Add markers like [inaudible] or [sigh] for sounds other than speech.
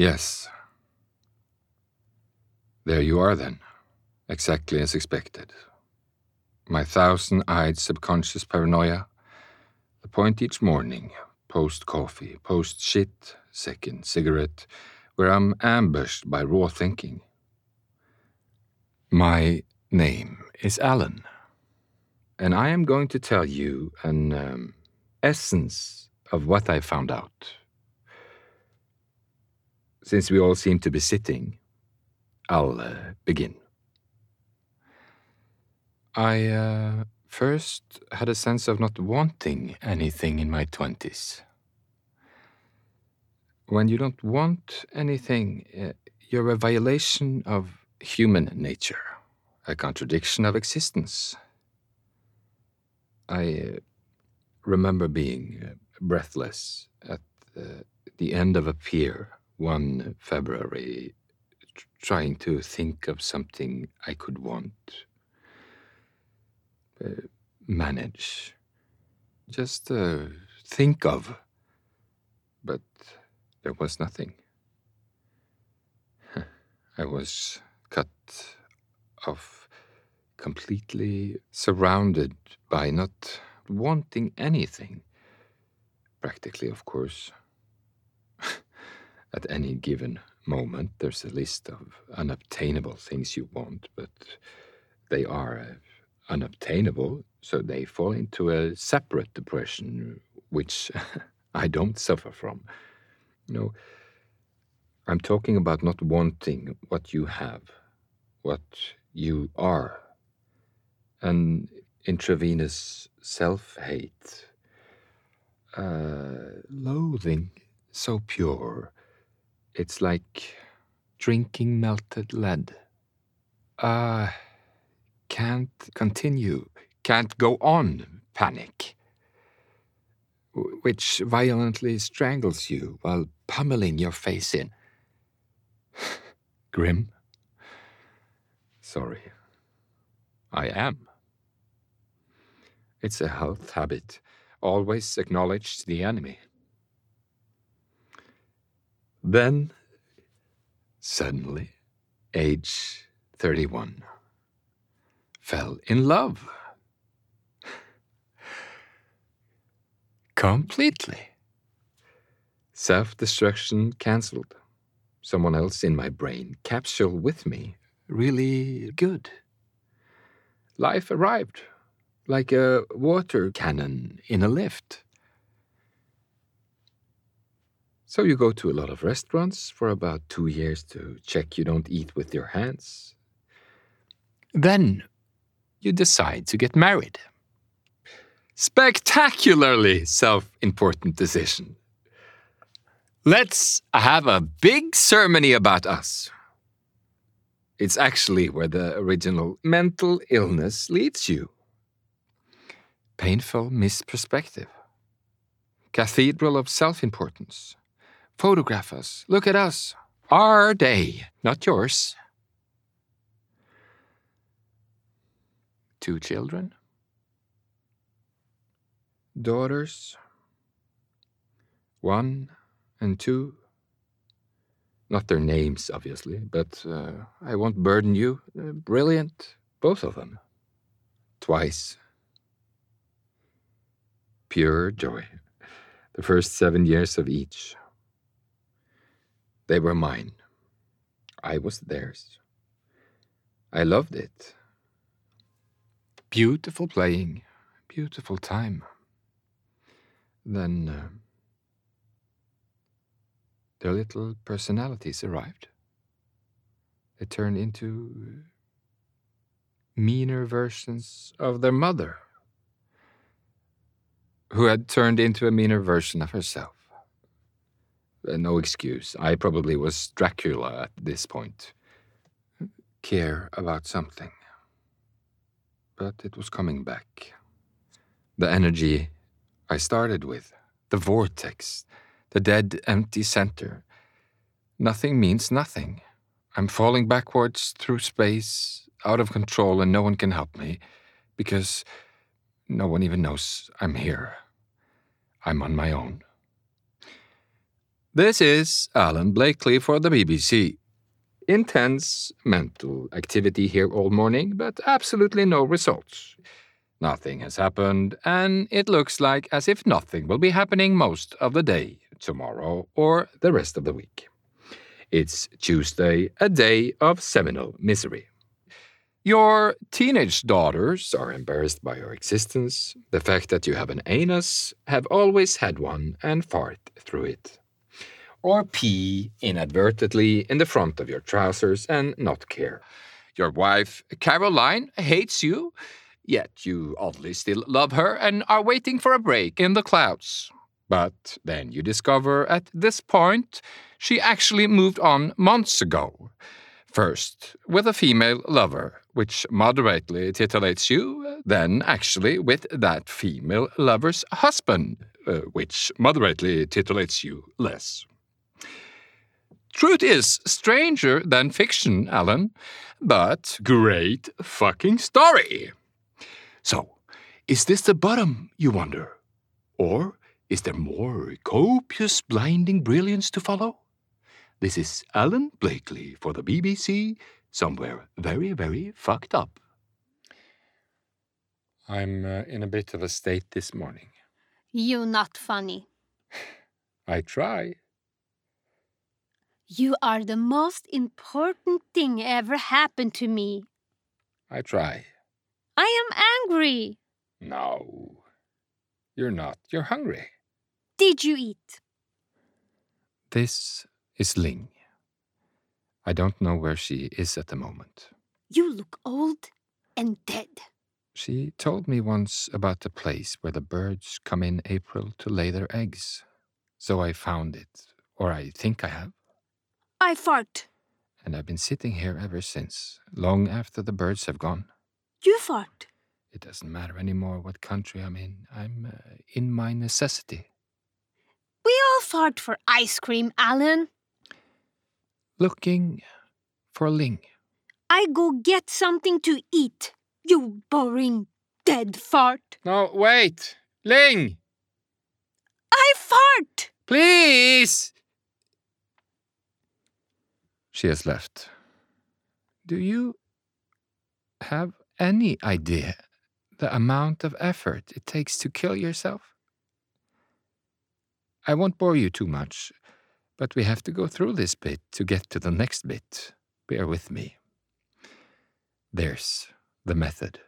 Yes. There you are then, exactly as expected. My thousand eyed subconscious paranoia. The point each morning, post coffee, post shit, second cigarette, where I'm ambushed by raw thinking. My name is Alan, and I am going to tell you an um, essence of what I found out. Since we all seem to be sitting, I'll uh, begin. I uh, first had a sense of not wanting anything in my twenties. When you don't want anything, uh, you're a violation of human nature, a contradiction of existence. I uh, remember being uh, breathless at the end of a pier one February, trying to think of something I could want, uh, manage, just uh, think of. But there was nothing. [laughs] I was cut off, completely surrounded by not wanting anything. Practically, of course. At any given moment, there's a list of unobtainable things you want, but they are uh, unobtainable, so they fall into a separate depression, which [laughs] I don't suffer from. No, I'm talking about not wanting what you have, what you are. An intravenous self hate, uh, loathing so pure it's like drinking melted lead. Uh, can't continue, can't go on panic, which violently strangles you while pummeling your face in. [sighs] Grim? Sorry. I am. It's a health habit. Always acknowledge the enemy. Then, suddenly, age 31, fell in love. Completely. Self destruction cancelled. Someone else in my brain, capsule with me. Really good. Life arrived, like a water cannon in a lift. So you go to a lot of restaurants for about two years to check you don't eat with your hands. Then you decide to get married. Spectacularly self important decision. Let's have a big ceremony about us. It's actually where the original mental illness leads you. Painful misperspective. Cathedral of self importance. Photograph us. Look at us. Our day, not yours. Two children. Daughters. One and two. Not their names, obviously, but uh, I won't burden you. Uh, brilliant, both of them. Twice. Pure joy. The first seven years of each. They were mine. I was theirs. I loved it. Beautiful playing, beautiful time. Then uh, their little personalities arrived. They turned into meaner versions of their mother, who had turned into a meaner version of herself. Uh, no excuse. I probably was Dracula at this point. Care about something. But it was coming back. The energy I started with, the vortex, the dead, empty center. Nothing means nothing. I'm falling backwards through space, out of control, and no one can help me because no one even knows I'm here. I'm on my own. This is Alan Blakely for the BBC. Intense mental activity here all morning, but absolutely no results. Nothing has happened, and it looks like as if nothing will be happening most of the day, tomorrow, or the rest of the week. It's Tuesday, a day of seminal misery. Your teenage daughters are embarrassed by your existence, the fact that you have an anus, have always had one, and fart through it or pee inadvertently in the front of your trousers and not care. Your wife, Caroline, hates you, yet you oddly still love her and are waiting for a break in the clouds. But then you discover at this point she actually moved on months ago. First, with a female lover, which moderately titillates you, then actually with that female lover's husband, uh, which moderately titillates you less. Truth is stranger than fiction, Alan, but great fucking story. So, is this the bottom, you wonder? Or is there more copious, blinding brilliance to follow? This is Alan Blakely for the BBC, somewhere very, very fucked up. I'm uh, in a bit of a state this morning. You not funny. [sighs] I try. You are the most important thing ever happened to me. I try. I am angry. No. You're not. You're hungry. Did you eat? This is Ling. I don't know where she is at the moment. You look old and dead. She told me once about the place where the birds come in April to lay their eggs. So I found it, or I think I have. I fart. And I've been sitting here ever since, long after the birds have gone. You fart. It doesn't matter anymore what country I'm in. I'm uh, in my necessity. We all fart for ice cream, Alan. Looking for Ling. I go get something to eat. You boring dead fart. No, wait. Ling! I fart! Please! She has left. Do you have any idea the amount of effort it takes to kill yourself? I won't bore you too much, but we have to go through this bit to get to the next bit. Bear with me. There's the method.